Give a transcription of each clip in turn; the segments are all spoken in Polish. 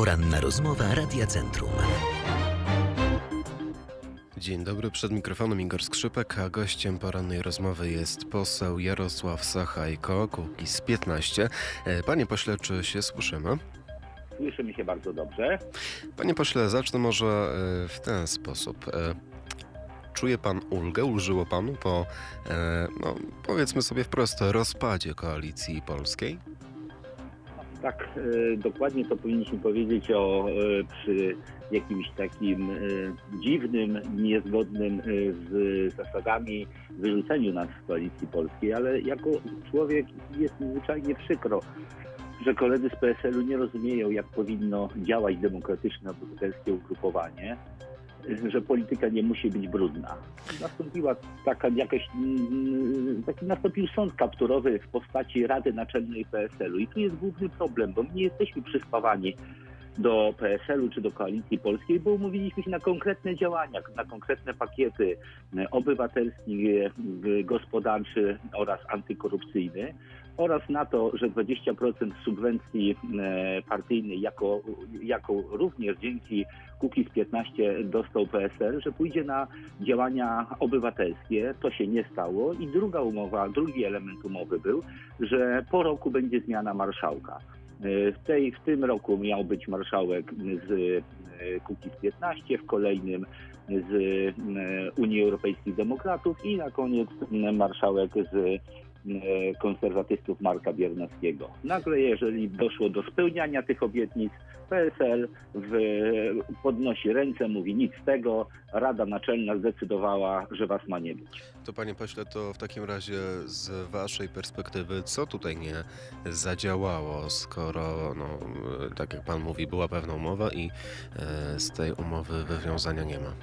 Poranna rozmowa Radia Centrum. Dzień dobry, przed mikrofonem Igor Skrzypek, a gościem porannej rozmowy jest poseł Jarosław Sachajko, z 15. E, Panie pośle, czy się słyszymy? Słyszymy się bardzo dobrze. Panie pośle, zacznę może e, w ten sposób. E, czuje pan ulgę, ulżyło panu po, no, powiedzmy sobie wprost, rozpadzie koalicji polskiej? Tak, e, dokładnie to powinniśmy powiedzieć o e, przy jakimś takim e, dziwnym, niezgodnym z zasadami wyrzuceniu nas z koalicji polskiej, ale jako człowiek jest mi zwyczajnie przykro, że koledzy z PSL-u nie rozumieją, jak powinno działać demokratyczne obywatelskie ugrupowanie że polityka nie musi być brudna. Nastąpiła taka jakaś, mm, taki nastąpił sąd kapturowy w postaci Rady Naczelnej PSL-u i tu jest główny problem, bo my nie jesteśmy przyspawani do PSL-u czy do Koalicji Polskiej, bo umówiliśmy się na konkretne działania, na konkretne pakiety obywatelski, gospodarczy oraz antykorupcyjny oraz na to, że 20% subwencji e, partyjnej jako, jako również dzięki Kukiz 15 dostał PSL, że pójdzie na działania obywatelskie. To się nie stało. I druga umowa, drugi element umowy był, że po roku będzie zmiana marszałka. E, w, tej, w tym roku miał być marszałek z e, Kukiz 15, w kolejnym z Unii Europejskich Demokratów i na koniec marszałek z E, konserwatystów Marka Biernackiego. Nagle, jeżeli doszło do spełniania tych obietnic, PSL w, podnosi ręce, mówi nic z tego, Rada Naczelna zdecydowała, że was ma nie być. To panie pośle, to w takim razie z waszej perspektywy, co tutaj nie zadziałało, skoro, no, tak jak pan mówi, była pewna umowa i e, z tej umowy wywiązania nie ma?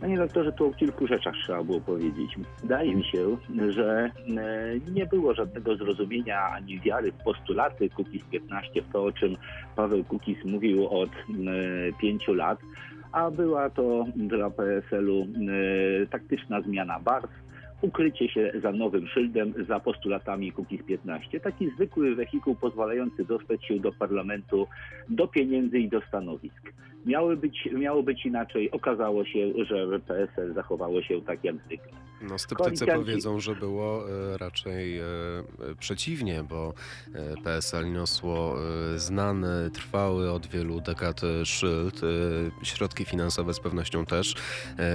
Panie doktorze, tu o kilku rzeczach trzeba było powiedzieć. Wydaje mi się, że e, nie było żadnego zrozumienia ani wiary w postulaty Kukiz 15, w to, o czym Paweł Kukiz mówił od e, pięciu lat, a była to dla PSL-u e, taktyczna zmiana barw, ukrycie się za nowym szyldem, za postulatami Kukiz 15. Taki zwykły wehikuł pozwalający dostać się do parlamentu, do pieniędzy i do stanowisk. Miało być, miało być inaczej. Okazało się, że PSL zachowało się tak jak zwykle. No, sceptycy powiedzą, że było e, raczej e, przeciwnie, bo e, PSL niosło znany, trwały od wielu dekad szyld, środki finansowe z pewnością też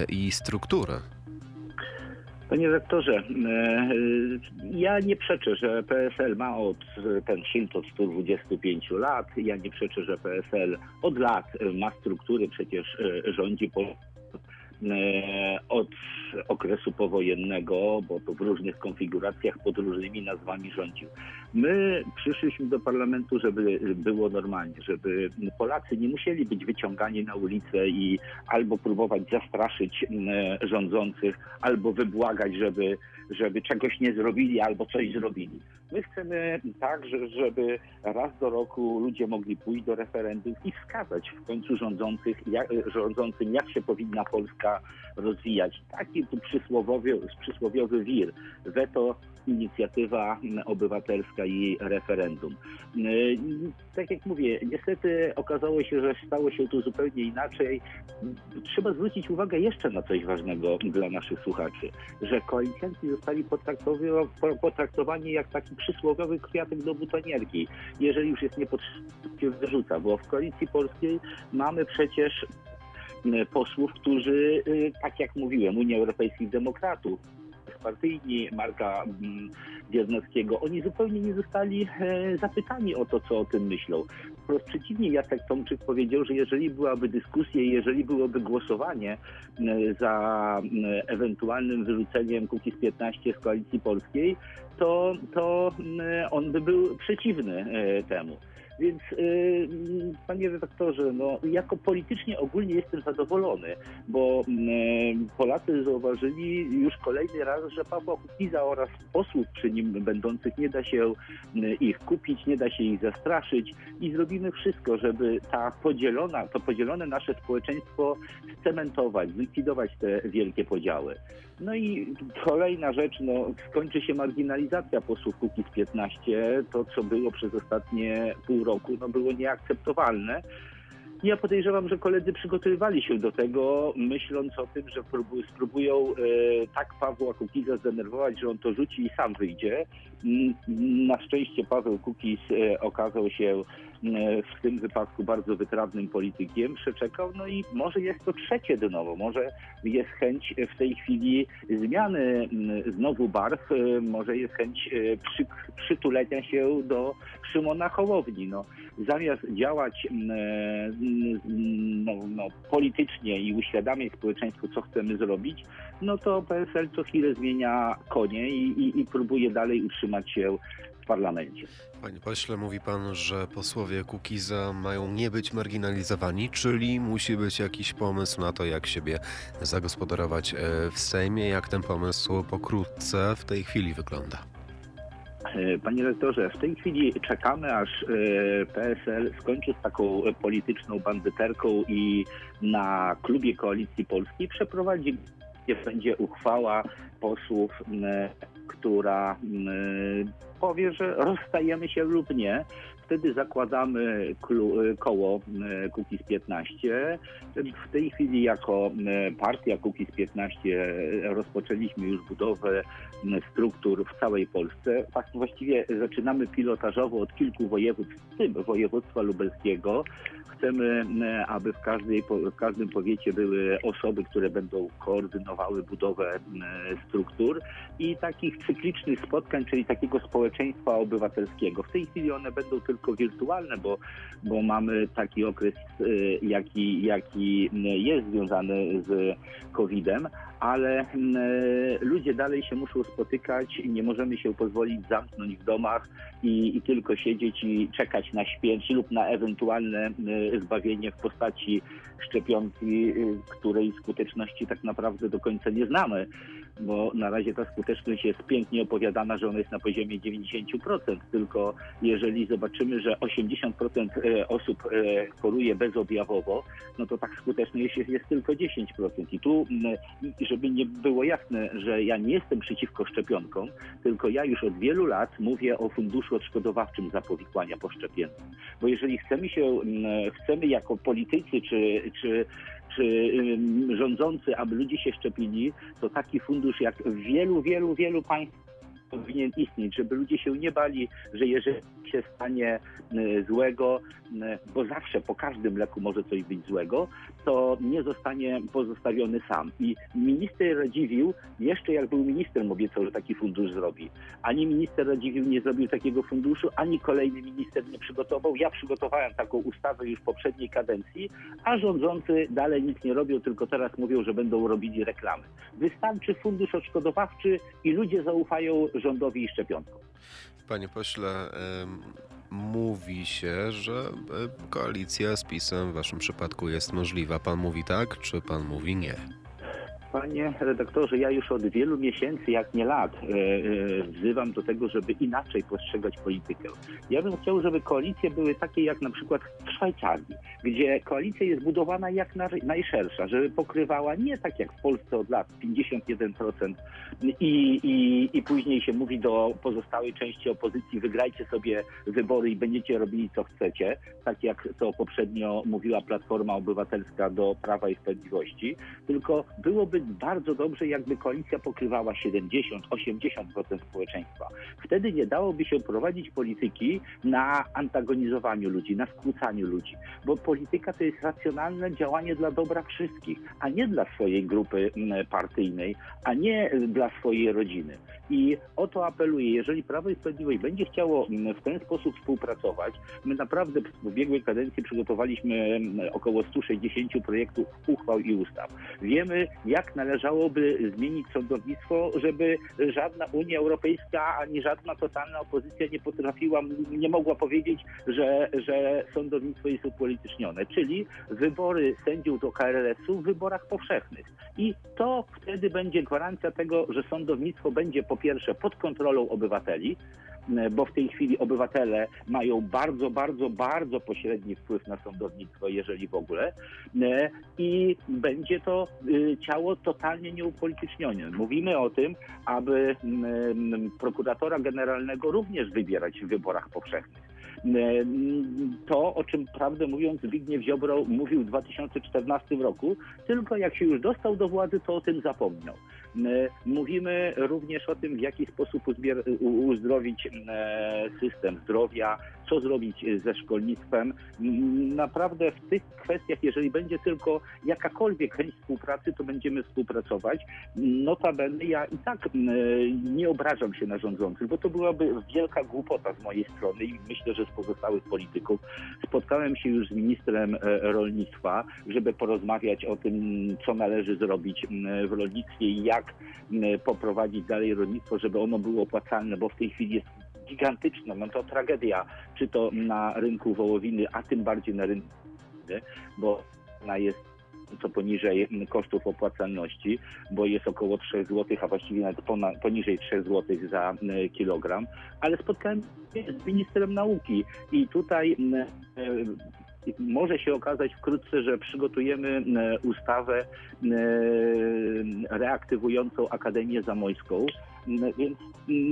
i strukturę. Panie rektorze, e, ja nie przeczę, że PSL ma od ten szyld od 125 lat. Ja nie przeczę, że PSL od lat ma struktury, przecież e, rządzi E, od okresu powojennego, bo to w różnych konfiguracjach pod różnymi nazwami rządził. My przyszliśmy do parlamentu, żeby było normalnie, żeby Polacy nie musieli być wyciągani na ulicę i albo próbować zastraszyć e, rządzących, albo wybłagać, żeby, żeby czegoś nie zrobili, albo coś zrobili. My chcemy tak, żeby raz do roku ludzie mogli pójść do referendum i wskazać w końcu rządzących, jak, rządzącym, jak się powinna Polska rozwijać. Taki tu przysłowiowy, przysłowiowy wir. Weto, inicjatywa obywatelska i referendum. Tak jak mówię, niestety okazało się, że stało się tu zupełnie inaczej. Trzeba zwrócić uwagę jeszcze na coś ważnego dla naszych słuchaczy, że koalicjanci zostali potraktowani jak taki przysłowiowy kwiatek do butonierki. Jeżeli już jest niepotrzebny, wyrzuca, bo w koalicji polskiej mamy przecież e, posłów, którzy, e, tak jak mówiłem, Unia Europejskich Demokratów, partyjni Marka Biernackiego, oni zupełnie nie zostali e, zapytani o to, co o tym myślą. Wprost przeciwnie, Jacek Tomczyk powiedział, że jeżeli byłaby dyskusja, jeżeli byłoby głosowanie za ewentualnym wyrzuceniem Kukiz 15 z Koalicji Polskiej, to, to on by był przeciwny e, temu. Więc yy, panie redaktorze, no, jako politycznie ogólnie jestem zadowolony, bo yy, Polacy zauważyli już kolejny raz, że Pawła Kukiza oraz posłów przy nim będących nie da się yy, ich kupić, nie da się ich zastraszyć i zrobimy wszystko, żeby ta podzielona, to podzielone nasze społeczeństwo scementować, zlikwidować te wielkie podziały. No i kolejna rzecz, no, skończy się marginalizacja posłów Kukiz 15, to co było przez ostatnie pół roku, no było nieakceptowalne. Ja podejrzewam, że koledzy przygotowywali się do tego, myśląc o tym, że próbu- spróbują e, tak Pawła Kukiza zdenerwować, że on to rzuci i sam wyjdzie. Mm, Na szczęście Paweł Kukiz e, okazał się w tym wypadku bardzo wytrawnym politykiem, przeczekał, no i może jest to trzecie dno, może jest chęć w tej chwili zmiany mm, znowu barw, e, może jest chęć e, przy, przytulenia się do Szymona Hołowni. No, zamiast działać mm, e, mm, no, no, politycznie i uświadamiać społeczeństwu, co chcemy zrobić, no to PSL co chwilę zmienia konie i, i, i próbuje dalej utrzymać się w parlamencie. Panie pośle, mówi pan, że posłowie Kukiza mają nie być marginalizowani, czyli musi być jakiś pomysł na to, jak siebie zagospodarować e, w Sejmie. Jak ten pomysł pokrótce w tej chwili wygląda? E, Panie rektorze, w tej chwili czekamy, aż e, PSL skończy z taką polityczną bandyterką i na klubie Koalicji Polskiej przeprowadzi, będzie uchwała posłów, która powie, że rozstajemy się lub nie. Wtedy zakładamy koło Kukiz 15. W tej chwili jako m, partia Kukiz 15 rozpoczęliśmy już budowę struktur w całej Polsce. Tak właściwie zaczynamy pilotażowo od kilku województw, w tym województwa lubelskiego. Chcemy, aby w, każdej, w każdym powiecie były osoby, które będą koordynowały budowę struktur i takich cyklicznych spotkań, czyli takiego społeczeństwa obywatelskiego. W tej chwili one będą tylko wirtualne, bo, bo mamy taki okres, y, jaki, jaki jest związany z COVID-em, ale mm, ludzie dalej się muszą spotykać, nie możemy się pozwolić zamknąć w domach i, i tylko siedzieć i czekać na śmierć lub na ewentualne y, zbawienie w postaci szczepionki, y, której skuteczności tak naprawdę do końca nie znamy, bo na razie ta skuteczność jest pięknie opowiadana, że ona jest na poziomie 90%, tylko jeżeli zobaczymy, że 80% e, osób e, choruje bezobjawowo, no to tak skuteczny jest, jest tylko 10%. I tu, żeby nie było jasne, że ja nie jestem przeciwko szczepionkom, tylko ja już od wielu lat mówię o funduszu odszkodowawczym za powikłania poszczepienne. Bo jeżeli chcemy się, chcemy jako politycy czy, czy czy rządzący, aby ludzie się szczepili, to taki fundusz jak w wielu, wielu, wielu państwach powinien istnieć, żeby ludzie się nie bali, że jeżeli się stanie y, złego, y, bo zawsze po każdym leku może coś być złego, to nie zostanie pozostawiony sam. I minister Radziwił, jeszcze jak był ministrem, obiecał, że taki fundusz zrobi. Ani minister Radziwił nie zrobił takiego funduszu, ani kolejny minister nie przygotował. Ja przygotowałem taką ustawę już w poprzedniej kadencji, a rządzący dalej nic nie robią, tylko teraz mówią, że będą robili reklamy. Wystarczy fundusz odszkodowawczy i ludzie zaufają rządowi i szczepionkom. Panie pośle, mówi się, że e, koalicja z PiSem w waszym przypadku jest możliwa. Pan mówi tak, czy pan mówi nie? Panie redaktorze, ja już od wielu miesięcy, jak nie lat, e, e, wzywam do tego, żeby inaczej postrzegać politykę. Ja bym chciał, żeby koalicje były takie jak na przykład w Szwajcarii, gdzie koalicja jest budowana jak na, najszersza, żeby pokrywała nie tak jak w Polsce od lat 51% i, i, i później się mówi do pozostałej części opozycji, wygrajcie sobie wybory i będziecie robili co chcecie, tak jak to poprzednio mówiła Platforma Obywatelska do Prawa i Sprawiedliwości, tylko byłoby bardzo dobrze, jakby koalicja pokrywała 70-80% społeczeństwa. Wtedy nie dałoby się prowadzić polityki na antagonizowaniu ludzi, na skłócaniu ludzi, bo polityka to jest racjonalne działanie dla dobra wszystkich, a nie dla swojej grupy mm, partyjnej, a nie dla swojej rodziny. I o to apeluję, jeżeli Prawo i Sprawiedliwość będzie chciało mm, w ten sposób współpracować, my naprawdę w ubiegłej kadencji przygotowaliśmy mm, około 160 projektów uchwał i ustaw. Wiemy, jak należałoby zmienić sądownictwo, żeby żadna Unia Europejska ani żadna totalna opozycja nie potrafiła, nie mogła powiedzieć, że, że sądownictwo jest upolitycznione, czyli wybory sędziów do KRS-u w wyborach powszechnych. I to wtedy będzie gwarancja tego, że sądownictwo będzie po pierwsze pod kontrolą obywateli, bo w tej chwili obywatele mają bardzo, bardzo, bardzo pośredni wpływ na sądownictwo, jeżeli w ogóle, i będzie to y, ciało totalnie nieupolitycznione. Mówimy o tym, aby prokuratora generalnego również wybierać w wyborach powszechnych. To, o czym prawdę mówiąc Zbigniew Ziobro mówił w 2014 roku, tylko jak się już dostał do władzy, to o tym zapomniał. Mówimy również o tym, w jaki sposób uzdrowić e, system zdrowia, co zrobić ze szkolnictwem. Naprawdę w tych kwestiach, jeżeli będzie tylko jakakolwiek chęć współpracy, to będziemy współpracować. Notabene ja i tak e, nie obrażam się na rządzących, bo to byłaby wielka głupota z mojej strony i myślę, że z pozostałych polityków. Spotkałem się już z ministrem e, rolnictwa, żeby porozmawiać o tym, co należy zrobić w rolnictwie i jak m, poprowadzić dalej rolnictwo, żeby ono było opłacalne, bo w tej chwili jest gigantyczna, no to tragedia, czy to na rynku wołowiny, a tym bardziej na rynku, bo ona jest co poniżej mm, kosztów opłacalności, bo jest około 3 zł, a właściwie nawet poniżej 3 zł za y, kilogram. Ale spotkałem się z ministrem nauki i tutaj y, może się okazać wkrótce, że przygotujemy ustawę reaktywującą Akademię Zamojską. Y, Więc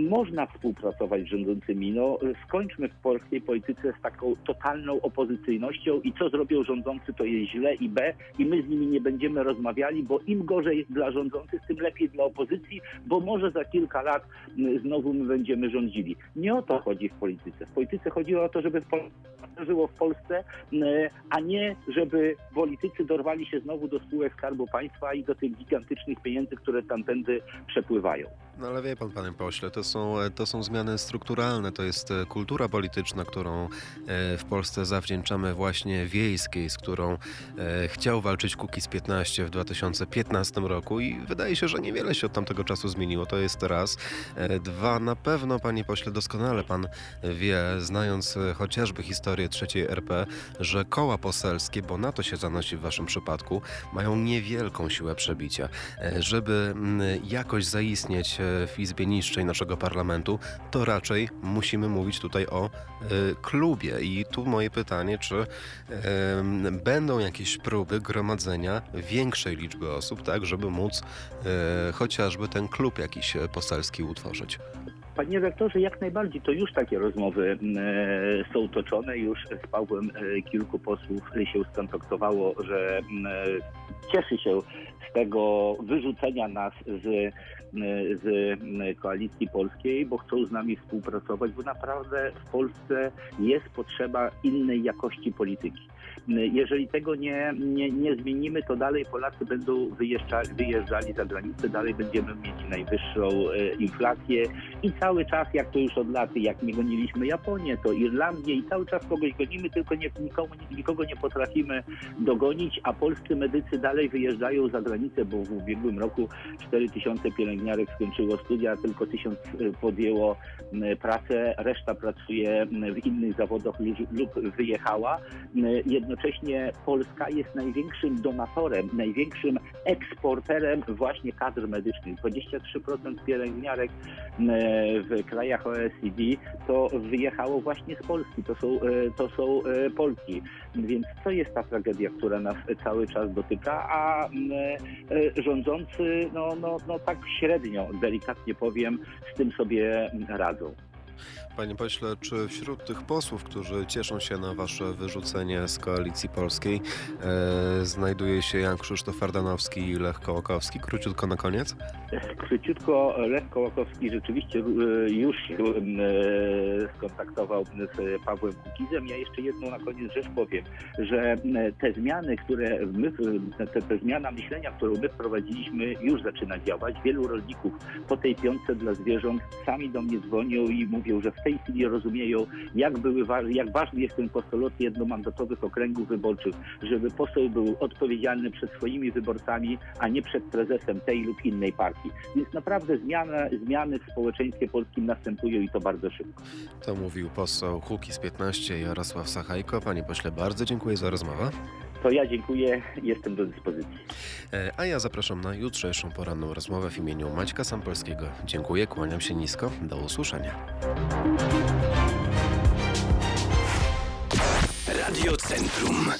można współpracować z rządzącymi. No, skończmy w polskiej polityce z taką totalną opozycyjnością i co zrobią rządzący, to jest źle i B i my z nimi nie będziemy rozmawiali, bo im gorzej dla rządzących, tym lepiej dla opozycji, bo może za kilka lat znowu my będziemy rządzili. Nie o to chodzi w polityce. W polityce chodzi o to, żeby żyło w Polsce, a nie żeby politycy dorwali się znowu do spółek Skarbu Państwa i do tych gigantycznych pieniędzy, które tamtędy przepływają. No ale wie pan, panie pośle, to są, to są zmiany strukturalne, to jest e, kultura polityczna, którą e, w Polsce zawdzięczamy właśnie wiejskiej, z którą e, chciał walczyć Kukiz 15 w 2015 roku i wydaje się, że niewiele się od tamtego czasu zmieniło, to jest raz. Dwa, na pewno, panie pośle, doskonale pan wie, znając chociażby historię trzeciej RP, że koła poselskie, bo na to się zanosi w waszym przypadku, mają niewielką siłę przebicia. Żeby mm, jakoś zaistnieć w Izbie Niższej naszego parlamentu, to raczej musimy mówić tutaj o e, klubie. I tu moje pytanie, czy em, będą jakieś próby gromadzenia większej liczby osób, tak, żeby móc e, chociażby ten klub jakiś e, poselski utworzyć. Panie rektorze, jak najbardziej, to już takie rozmowy e, są toczone. Już z Pawłem e, kilku posłów się skontaktowało, że e, cieszy się z tego wyrzucenia nas z, z koalicji polskiej, bo chcą z nami współpracować, bo naprawdę w Polsce jest potrzeba innej jakości polityki. Jeżeli tego nie, nie, nie zmienimy, to dalej Polacy będą wyjeżdżali, wyjeżdżali za granicę, dalej będziemy mieć najwyższą e, inflację i cały czas, jak to już od lat, jak my goniliśmy Japonię, to Irlandię i cały czas kogoś gonimy, tylko nie, nikomu, nikogo nie potrafimy dogonić, a polscy medycy dalej wyjeżdżają za granicę, bo w ubiegłym roku 4 tysiące pielęgniarek skończyło studia, tylko tysiąc e, podjęło pracę, reszta pracuje w innych zawodach lub- wyjechała. Jednocześnie Polska jest największym donatorem, największym eksporterem właśnie kadr medycznych. 23% pielęgniarek m, w krajach OECD to wyjechało właśnie z Polski, to są, e, to są e, Polki. Więc to jest ta tragedia, która nas cały czas dotyka, a m, e, rządzący no, no, no tak średnio, delikatnie powiem, z tym sobie radzą. Panie pośle, czy wśród tych posłów, którzy cieszą się na wasze wyrzucenie z koalicji polskiej, e, znajduje się Jan Krzysztof Ardanowski i Lech Kołakowski? Króciutko na koniec. Króciutko Lech Kołakowski rzeczywiście e, już się e, skontaktował z Pawłem Kukizem. Ja jeszcze jedną na koniec rzecz powiem, że e, te zmiany, które my, te, te zmiana myślenia, którą my wprowadziliśmy już zaczyna działać. Wielu rolników po tej piątce dla zwierząt sami do mnie dzwonią i mówią, że w tej chwili rozumieją, jak, były, jak ważny jest ten postulat jednomandatowych okręgów wyborczych, żeby poseł był odpowiedzialny przed swoimi wyborcami, a nie przed prezesem tej lub innej partii. Więc naprawdę zmiana, zmiany w społeczeństwie polskim następują i to bardzo szybko. To mówił poseł Kukiz 15 Jarosław Sachajko. Panie pośle, bardzo dziękuję za rozmowę. To ja dziękuję, jestem do dyspozycji. E, A ja zapraszam na jutrzejszą poranną rozmowę w imieniu Maćka Sampolskiego. Dziękuję, kłaniam się nisko. Do usłyszenia. Radio Centrum.